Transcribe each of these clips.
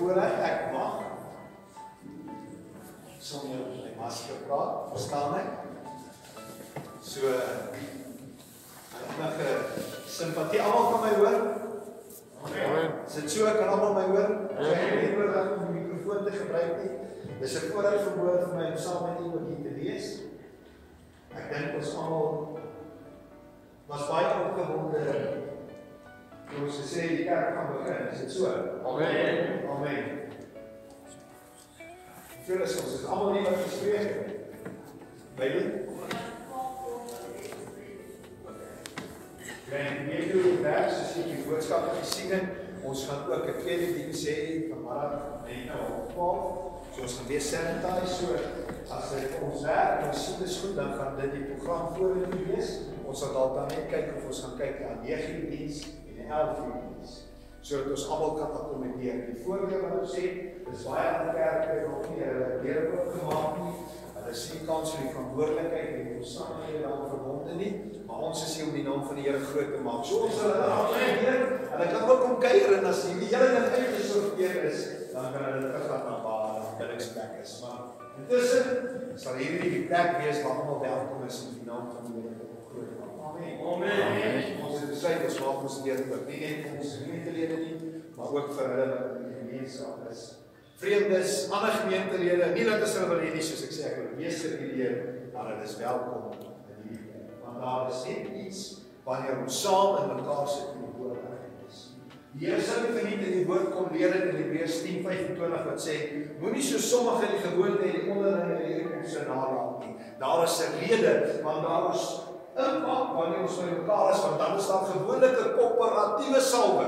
voorreg ek mag sonder my masker praat, verstaan ek? So enige simpatie almal kan my hoor? Amen. Is dit so kan almal my hoor? Ek het nie nodig om die mikrofoon te gebruik nie. Dis 'n voorreg vir woord vir my om saam met u ook hier te wees. Ek dink ons almal was baie opgewonde ons gesê die kerk gaan begin. Is dit so? Amen. Amen. Phyllis ons is almal nie wat gespreek. Baie. Grant nie toe vers as jy die boodskap gesien het. Ons gaan ook 'n tweede diens hê vanmiddag net nou op 12. So ons gaan weer sanitize so as dit ons werk en ons sien dit goed dan gaan dit die program vorentoe wees. Ons sal dalk dan net kyk of ons gaan kyk na 9 uur diens en 11 uur diens sodat ons almal kan akkommodeer. Die voordeel wat ons sê, dis baie ander kerke nog nie hulle deure oopgemaak nie. Hulle sien kans vir die verantwoordelikheid en die omstandighede daaraan verbonde nie, maar ons is hier om die naam van die Here groot te maak. So ons sal hulle afgeleer. Hulle kan ook kom kuier en as die hele ding uitgesorteer is, dan kan hulle teruggaan na waar hulle biddingsplek is. Maar intussen sal hierdie die plek wees waar almal welkom is in die naam van die Here groot te maak. Amen. Amen. Ons het besluit ons maak ons leer ook nie net vir ons gemeentelede nie, maar ook vir hulle wat in die gemeenskap is. Vreemdes, ander gemeentelede, nie dat ons hulle wil hê nie soos ek sê ek wil meeste leer, maar hulle is welkom in hierdie plek. Want daar is net iets wanneer ons saam in mekaar sit in die woord is. Die Here vir nie in die woord kom leer in Hebreërs 10:25 wat sê moenie so sommige die gewoonte en die onderlinge leerkomse nalat nie. Daar is 'n rede want daar is impak wanneer ons by mekaar is want dan is daar gewoonlik 'n koöperatiewe salwe.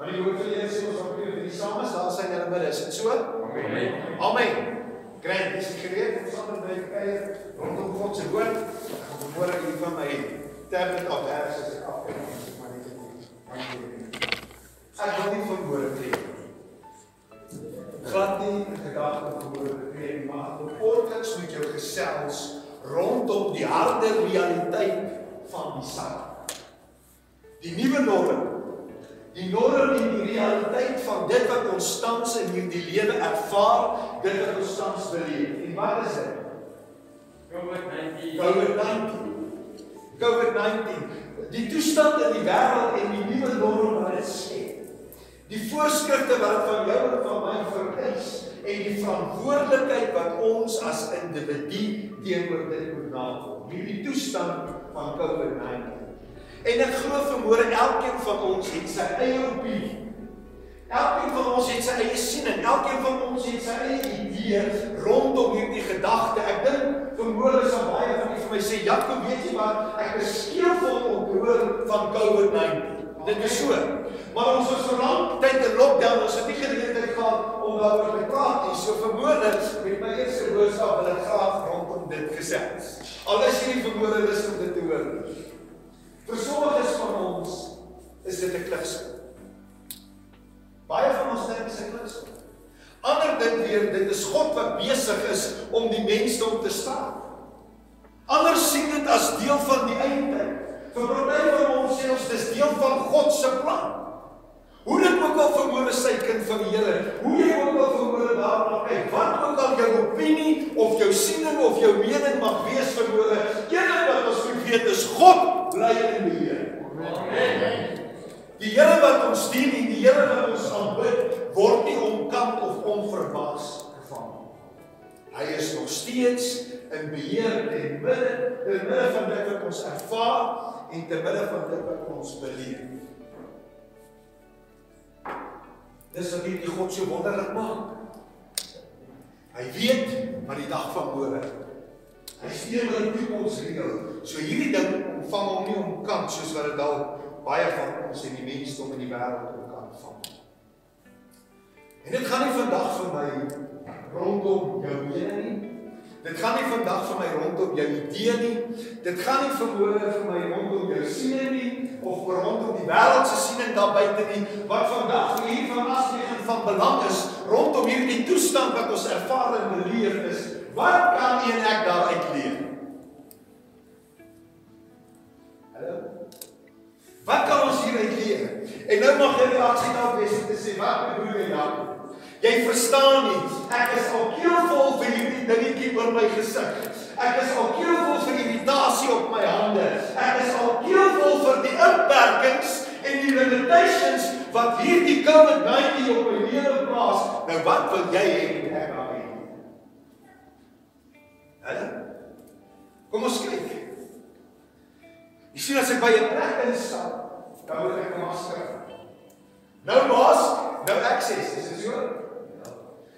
Want die Here sê ons moet vir die saam is, daar sien hulle binne. Is dit so? Amen. Amen. Grant, is gereed om saam my kuier rondom God se woord? Ek gaan môre hier van my tablet af vers as ek afkyk, maar net nie. Ek wil nie van môre preek. Glad nie gedagte van môre preek, maar op kortliks met jou gesels rondom die harde realiteit van die saak. Die nuwe norm. Die norm en die realiteit van dit wat ons tans in hierdie lewe ervaar, dit wat ons tans beleef. En wat is dit? COVID-19. COVID-19. COVID-19. Die toestand in die wêreld en die nuwe norm wat dit sê. Die voorskrifte wat van jou en van my vereis en die verantwoordelikheid wat ons as individu teenoor dit moet nakom. Hierdie toestand van COVID-19. En ek glo vermoere elkeen van ons het sy eie opinie. Elkeen van ons het sy eie siening. Elkeen van ons het sy eie idee rondom hierdie gedagte. Ek dink vermoere is baie van die vir my sê, "Jakob, weet jy wat? Ek is skeefvol om te hoor van COVID-19." Dit is so. Maar ons was vir lank tyd in lockdown, ons het nie geleentheid gehad om daaroor te praat nie. So vermoedelik met my eerste boodskap wil ek graag rondom dit gesels. Al is jy nie vermoede lus om dit te hoor nie. Vir sommiges van ons is dit 'n klipsel. Baie van ons dink dit is 'n klipsel. Ander dink weer dit is God wat besig is om die mensdom te staan. Ander sien dit as deel van die eindtyd. Vir party van ons sê ons dis deel van God se plan. Hoe dit ook al vermoere sy kind van die Here, hoe jy ook al vermoere daarna kyk, wat ook al jou opinie of jou siening of jou mening mag wees vermoere, een wat ons moet weet is God bly in beheer. Amen. Die Here wat ons dien en die Here wat ons aanbid, word nie omkant of onverwags gevang nie. Hy is nog steeds in beheer ten midde ten midde van dit wat ons ervaar en te midde van dit wat ons beleef. Dis wat hierdie God so wonderlik maak. Hy weet wat die dag van môre. Hy stuur oor die toekoms reël. So hierdie ding ontvang hom nie omkant soos wat dit dalk baie van ons en die mensdom in die wêreld omkant vang. En dit gaan nie vandag vir my rondom jou mening nie. Dit gaan nie vandag vir my rondom jou idee nie. Dit gaan nie vermoere vir my rondom jou siening nie of rondom die wêreld se siening daar buite nie. Wat vandag vir hier van asligging van belang is rondom hierdie toestand wat ons ervaar en beleef is, wat kan een ek daaruit leer? Hallo. Wat kan ons hieruit leer? En nou mag jy reaksie daarop wees om te sê wat bedoel jy Jakob? Jy verstaan nie. Ek is al dingetjie oor my gesig. Ek is al keelvol vir irritasie op my hande. Ek is al keelvol vir die inperkings en die limitations wat hierdie COVID-19 op my lewe plaas. Nou wat wil jy hê moet ek aan hê? Hallo? Kom ons kyk. Jy sien as ek by 'n plek instap, dan moet ek 'n masker aan. Nou mask, nou access, is dit so?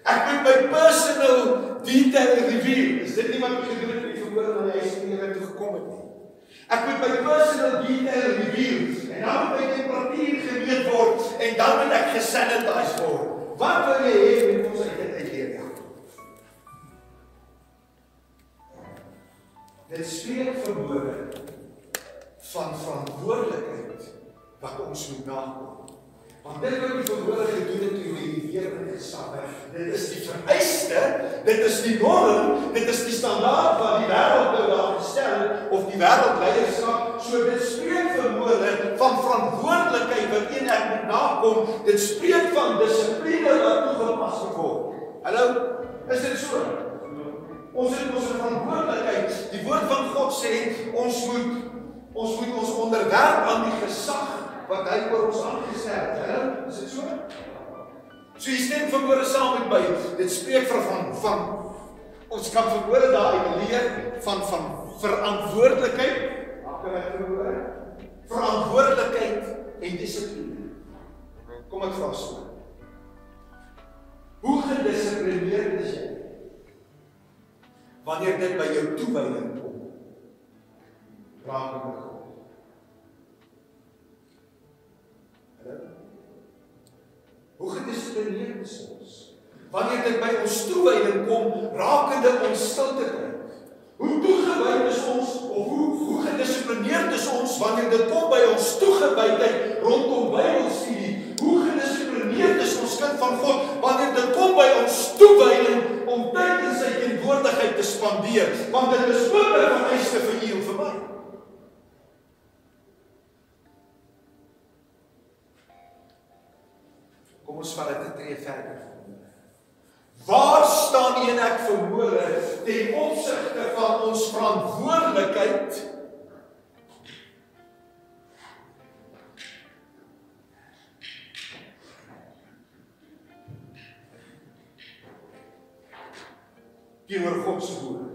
Ek moet my personal detail reveal. Is dit nie wat ek gedoen het vir die verhoor wanneer hy sien jy toe gekom het nie? Ek moet my personal detail reveal en dan moet my temperatuur gemeet word en dan moet ek gesanitize word. Wat wil jy hê moet ons uit dit uitleer? Ja. Dit spreek verhoor van verantwoordelikheid wat ons moet nakom. Want dit wat die verhoor gedoen het toe die weer in gesap het, dit is die vereiste, dit is die norm, dit is die standaard wat die wêreld nou daar gestel of die wêreldleierskap, so dit spreek verhoor van verantwoordelikheid wat een ek moet nakom. Dit spreek van dissipline wat toegepas word. Hallo, is dit so? Ons het ons verantwoordelikheid. Die woord van God sê ons moet ons moet ons onderwerp aan die gesag wat hy oor ons aangestel het. Hallo, is dit so? So jy stem verhoore saam met my. Dit spreek vir van van ons kan verhoore daar uit leer van van verantwoordelikheid. Kan ek verhoor? Verantwoordelikheid en dissipline. Kom ek vra so. Hoe gedissiplineerd is jy? Wanneer dit by jou toewyding kom. Raak met Hoe gedissiplineerd is ons? Wanneer dit by ons toewyding kom, rakende ons stilte kry. Hoe toegewyd is ons of hoe hoe gedissiplineerd is ons wanneer dit kom by ons toegewydheid rondom Bybelstudie? Hoe gedissiplineerd is ons kind van God wanneer dit kom by ons toewyding om tyd in sy teenwoordigheid te spandeer? Want dit is ook 'n vereiste vir Ons vat dit 'n tree verder. Waar staan een ek verhoor ten opsigte van ons verantwoordelikheid? teenoor God se woord.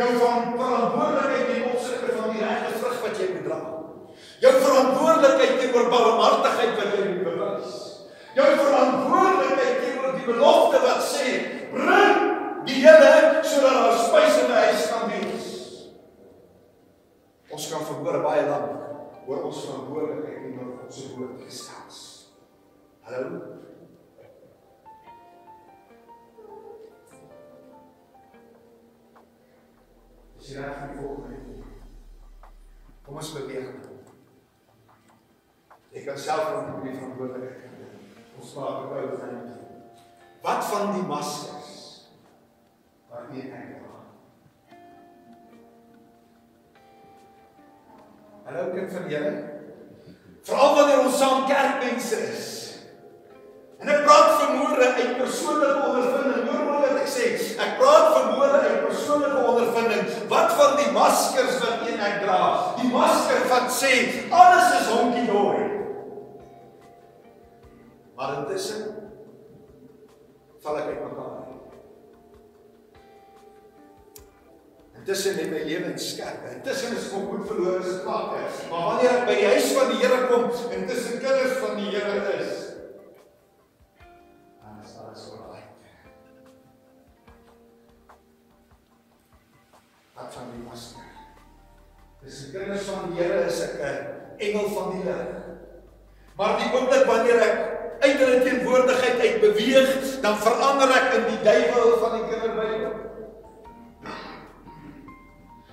Jou van verantwoordelikheid ten opsigte van die regte vrug wat jy moet dra. Jou verantwoordelikheid teenoor barmhartigheid wat jy moet bewys. Jou verantwoordelikheid teenoor die belofte wat sê bring die Here sodat daar spys in die huis kan wees. Ons kan verhoor baie lank oor ons verantwoordelikheid en oor God se woord gesels. Hallo. Dis reg vir die volgende. Kom ons beweeg. Ek kan self van die verantwoordelikheid. Ons praat oor dit. Wat van die maskers? Wat nie ek Hallo kind van julle. Veral wanneer ons saam kerkmense is. En ek praat vermoere uit persoonlike ondervinding. Hoor maar wat ek sê. Ek praat vermoere uit persoonlike ondervinding. Wat van die maskers wat een ek dra? Die masker wat sê alles is honkie dory. Maar intussen val ek uit mekaar. Intussen het my lewe skerp. Intussen is ek goed verlore se pad. Maar wanneer ek by die huis van die Here kom, intussen kinders van die Here is, dan is alles oukei. Wat van die masker? Dis die kinders van die Here is ek 'n engel van die lig. Maar die oomblik wanneer ek uit hulle teenwoordigheid uit beweeg, dan verander ek in die duiwel van die kinderbybel.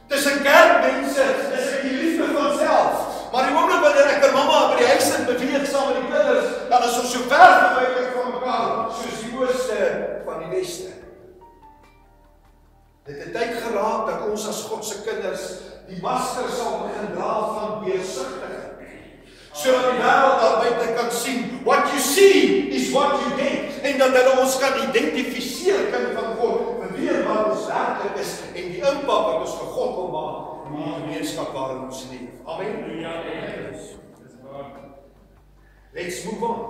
Tussen kerkmense is ek die liefde van self. wanneer ek en mamma by die huis sit beweeg saam met die kinders, dan is ons so ver verwyder van mekaar soos die ooste van die weste. Dit het tyd geraak dat ons as God se kinders die masker sal begin dra van deursigtigheid. Sodat die wêreld daar buite kan sien what you see is what you get en dat hulle ons kan identifiseer kind van God vir wie wat ons werklik is en die impak wat ons vir God wil maak in die gemeenskap waarin ons leef. Amen. Ja, dis waar. Let's move on.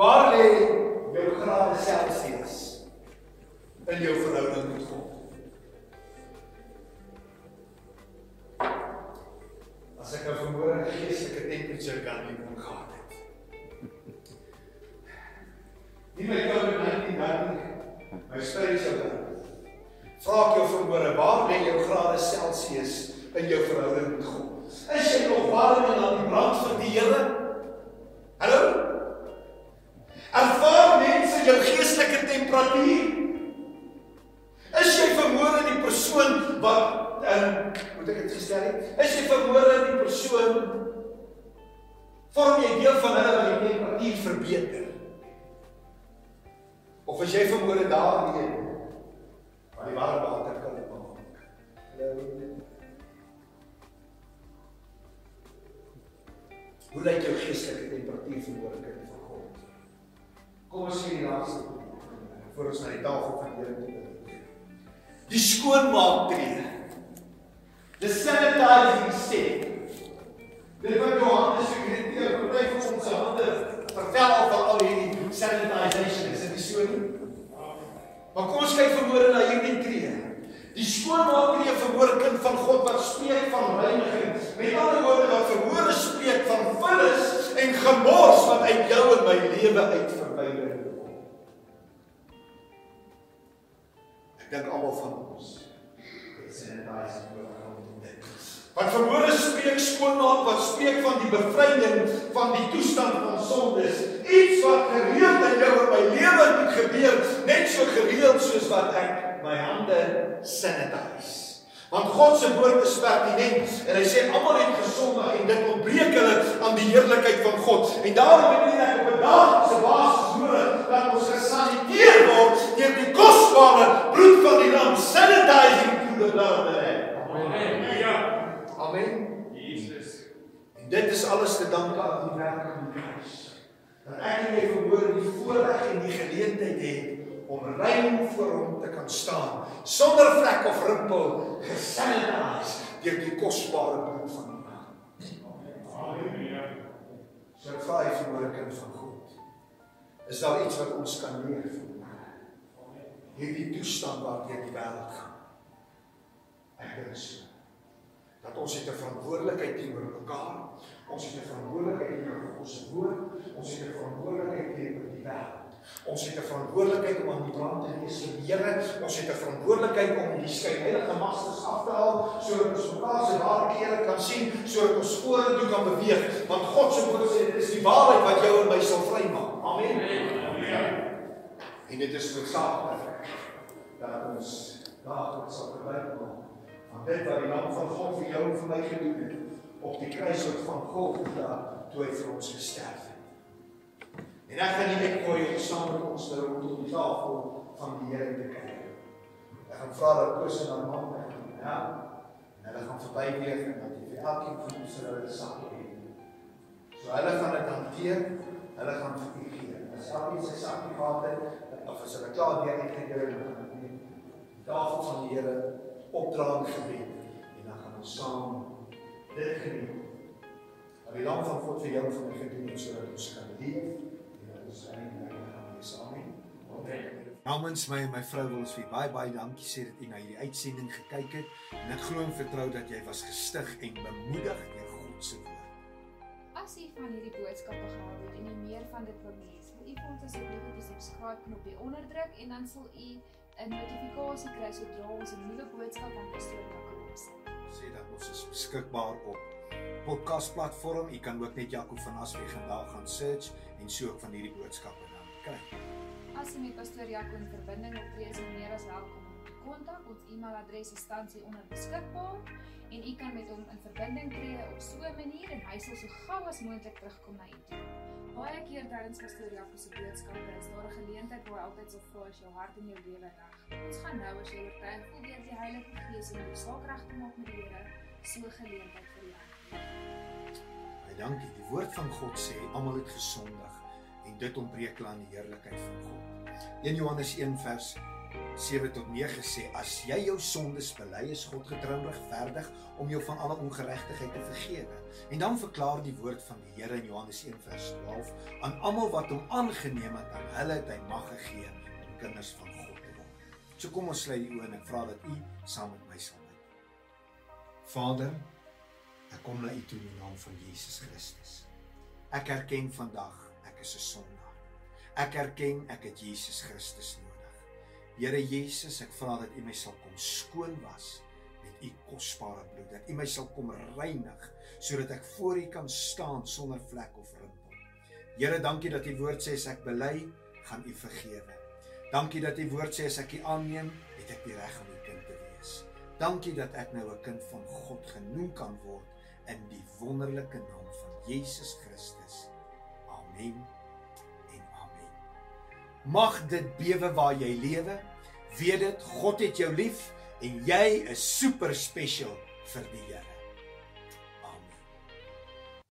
Waar lê jou grade Celsius in jou verhouding met God? As ek 'n vermoere geestelike temperature kan nie kon gehad het. Nie my COVID-19 dan my spiritual Vra ek jou vermoere, waar lê jou grade Celsius in jou verhouding met God? Is jy nog warm en aan die brand van die Here? Vorm jy deel van hulle wat die temperatuur verbeter? Of is jy vermoere daardie een wat die warm water kan maak? Hallo? Hoe lyk jou geestelike temperatuur vermoere kind van God? Kom ons sien die laaste voor ons na die tafel van Here toe. Die skoonmaak tree. The sanitizing step. Dit wat Johannes se kritiek party van ons se hande vertel oor al hierdie sanitization is dit so nie? Maar kom ons kyk vermoere na hierdie tree. Die skoonmaak tree vermoere kind van God wat spreek van reiniging. Met ander woorde wat vermoere spreek van vullis en gemors wat uit jou en my lewe uit verwyder word. Ek dink almal van ons het sanitizing nodig om dit. Wat vermoere spreek skoonmaak wat spreek van die bevryding van die toestand van sondes. Iets wat gereeld in jou en my lewe moet gebeur, net so gereeld soos wat ek my hande sanitize. Want God se woord is pertinent en hy sê almal het gesondig en dit ontbreek hulle aan die heerlikheid van God. En daarom het ek op 'n daaglikse basis nodig dat ons gesaniteer word deur die kosbare bloed van die lam, sanitizing through the blood of the lamb. Halleluja. Amen. Jesus. En dit is alles te danke aan die werk van die kruis. Dat ek en jy verhoor die voorreg en die geleentheid het om rein voor hom te kan staan sonder vlek of rimpel gesanitiseer deur die kosbare bloed van die lam. Halleluja. So jy verhoor 'n kind van God. Is daar iets wat ons kan leer van hierdie toestand waardeur die wêreld gaan? Ek dink so. Dat ons het 'n verantwoordelikheid teenoor mekaar. Ons het 'n verantwoordelikheid teenoor ons woord. Ons het 'n verantwoordelikheid teenoor die wêreld. Ons het 'n verantwoordelikheid om aan die brand te wees vir die Here. Ons het 'n verantwoordelikheid om die skynheilige masters af te haal sodat ons mekaar se ware klere kan sien, sodat ons spore toe kan beweeg. Want God se woord sê dit is die waarheid wat jou en my sal vrymaak. Amen. Halleluja. En dit is noodsaaklik dat ons daagliks sal gebruik maak van dit wat die lam van God vir jou en vir my gedoen het op die kruishout van Golgotha toe hy vir ons gesterf het. En ek gaan nie net gooi om saam met ons nou rondom die tafel van die Here te kyk. Ek gaan vra dat Koos en haar man my gaan help. En hulle gaan verbyweeg en dat jy vir elkeen van ons hulle sakkie het. So hulle gaan dit hanteer. Hulle gaan vir u gee. As elkeen sy sakkie gehad het, of as hulle klaar deur het, dan gaan hulle die tafel van die Here opdra in gebed en dan gaan ons saam dit geniet. Dat die lam van God vir jou en vir my gedoen het sodat ons kan leef en dat ons eintlik gaan wees. Amen. Amen. Namens my en my vrou wil ons vir baie baie dankie sê dat u na hierdie uitsending gekyk het en ek glo en vertrou dat jy was gestig en bemoedig deur God se woord. As u van hierdie boodskappe gehou het en u meer van dit wil lees, wil u vir ons asseblief op die subscribe knoppie onderdruk en dan sal u 'n notifikasie kry sodra ons 'n nuwe boodskap aan pastoor Jaco opsit. Sê dat ons is beskikbaar op podcast platform. U kan ook net Jaco van Asweg daar gaan search en so ook van hierdie boodskappe dan kry. As u met pastoor Jaco in verbinding wil tree, is u meer as welkom om te kontak. Ons e-mailadres staan hier onder beskikbaar en u kan met hom in verbinding tree op so 'n manier en hy sal so gou as moontlik terugkom na u toe. Baie keer tydens pastoor Jaco se boodskappe is daar 'n geleentheid waar hy altyd sal vra as jou hart en jou lewe reg. Ons gaan nou as jy oortuig voel deur die Heilige Gees om jou saak reg te maak met die Here, so 'n geleentheid vir jou. Baie dankie. Die woord van God sê almal het gesondig en dit ontbreek aan die heerlikheid van God. 1 Johannes 1 vers 7 tot 9 sê as jy jou sondes bely is God getrou regverdig om jou van alle ongeregtigheid te vergewe. En dan verklaar die woord van die Here in Johannes 1 vers 12 aan almal wat hom aangeneem het aan hulle het hy mag gegee om kinders van God te word. So kom ons sluit die oë en ek vra dat u saam met my sal bid. Vader, ek kom na u toe in die naam van Jesus Christus. Ek erken vandag ek is 'n sondaar. Ek erken ek het Jesus Christus nodig. Here Jesus, ek vra dat U my sal kom skoon was met U kosbare bloed. Dat U my sal kom reinig sodat ek voor U kan staan sonder vlek of rimpel. Here, dankie dat U woord sê as ek bely, gaan U vergewe. Dankie dat U woord sê as ek U aanneem, het ek die reg om U kind te wees. Dankie dat ek nou 'n kind van God genoem kan word in die wonderlike naam van Jesus Christus. Amen. En amen. Mag dit bewe waar jy lewe. Weet dit, God het jou lief en jy is super special vir die Here.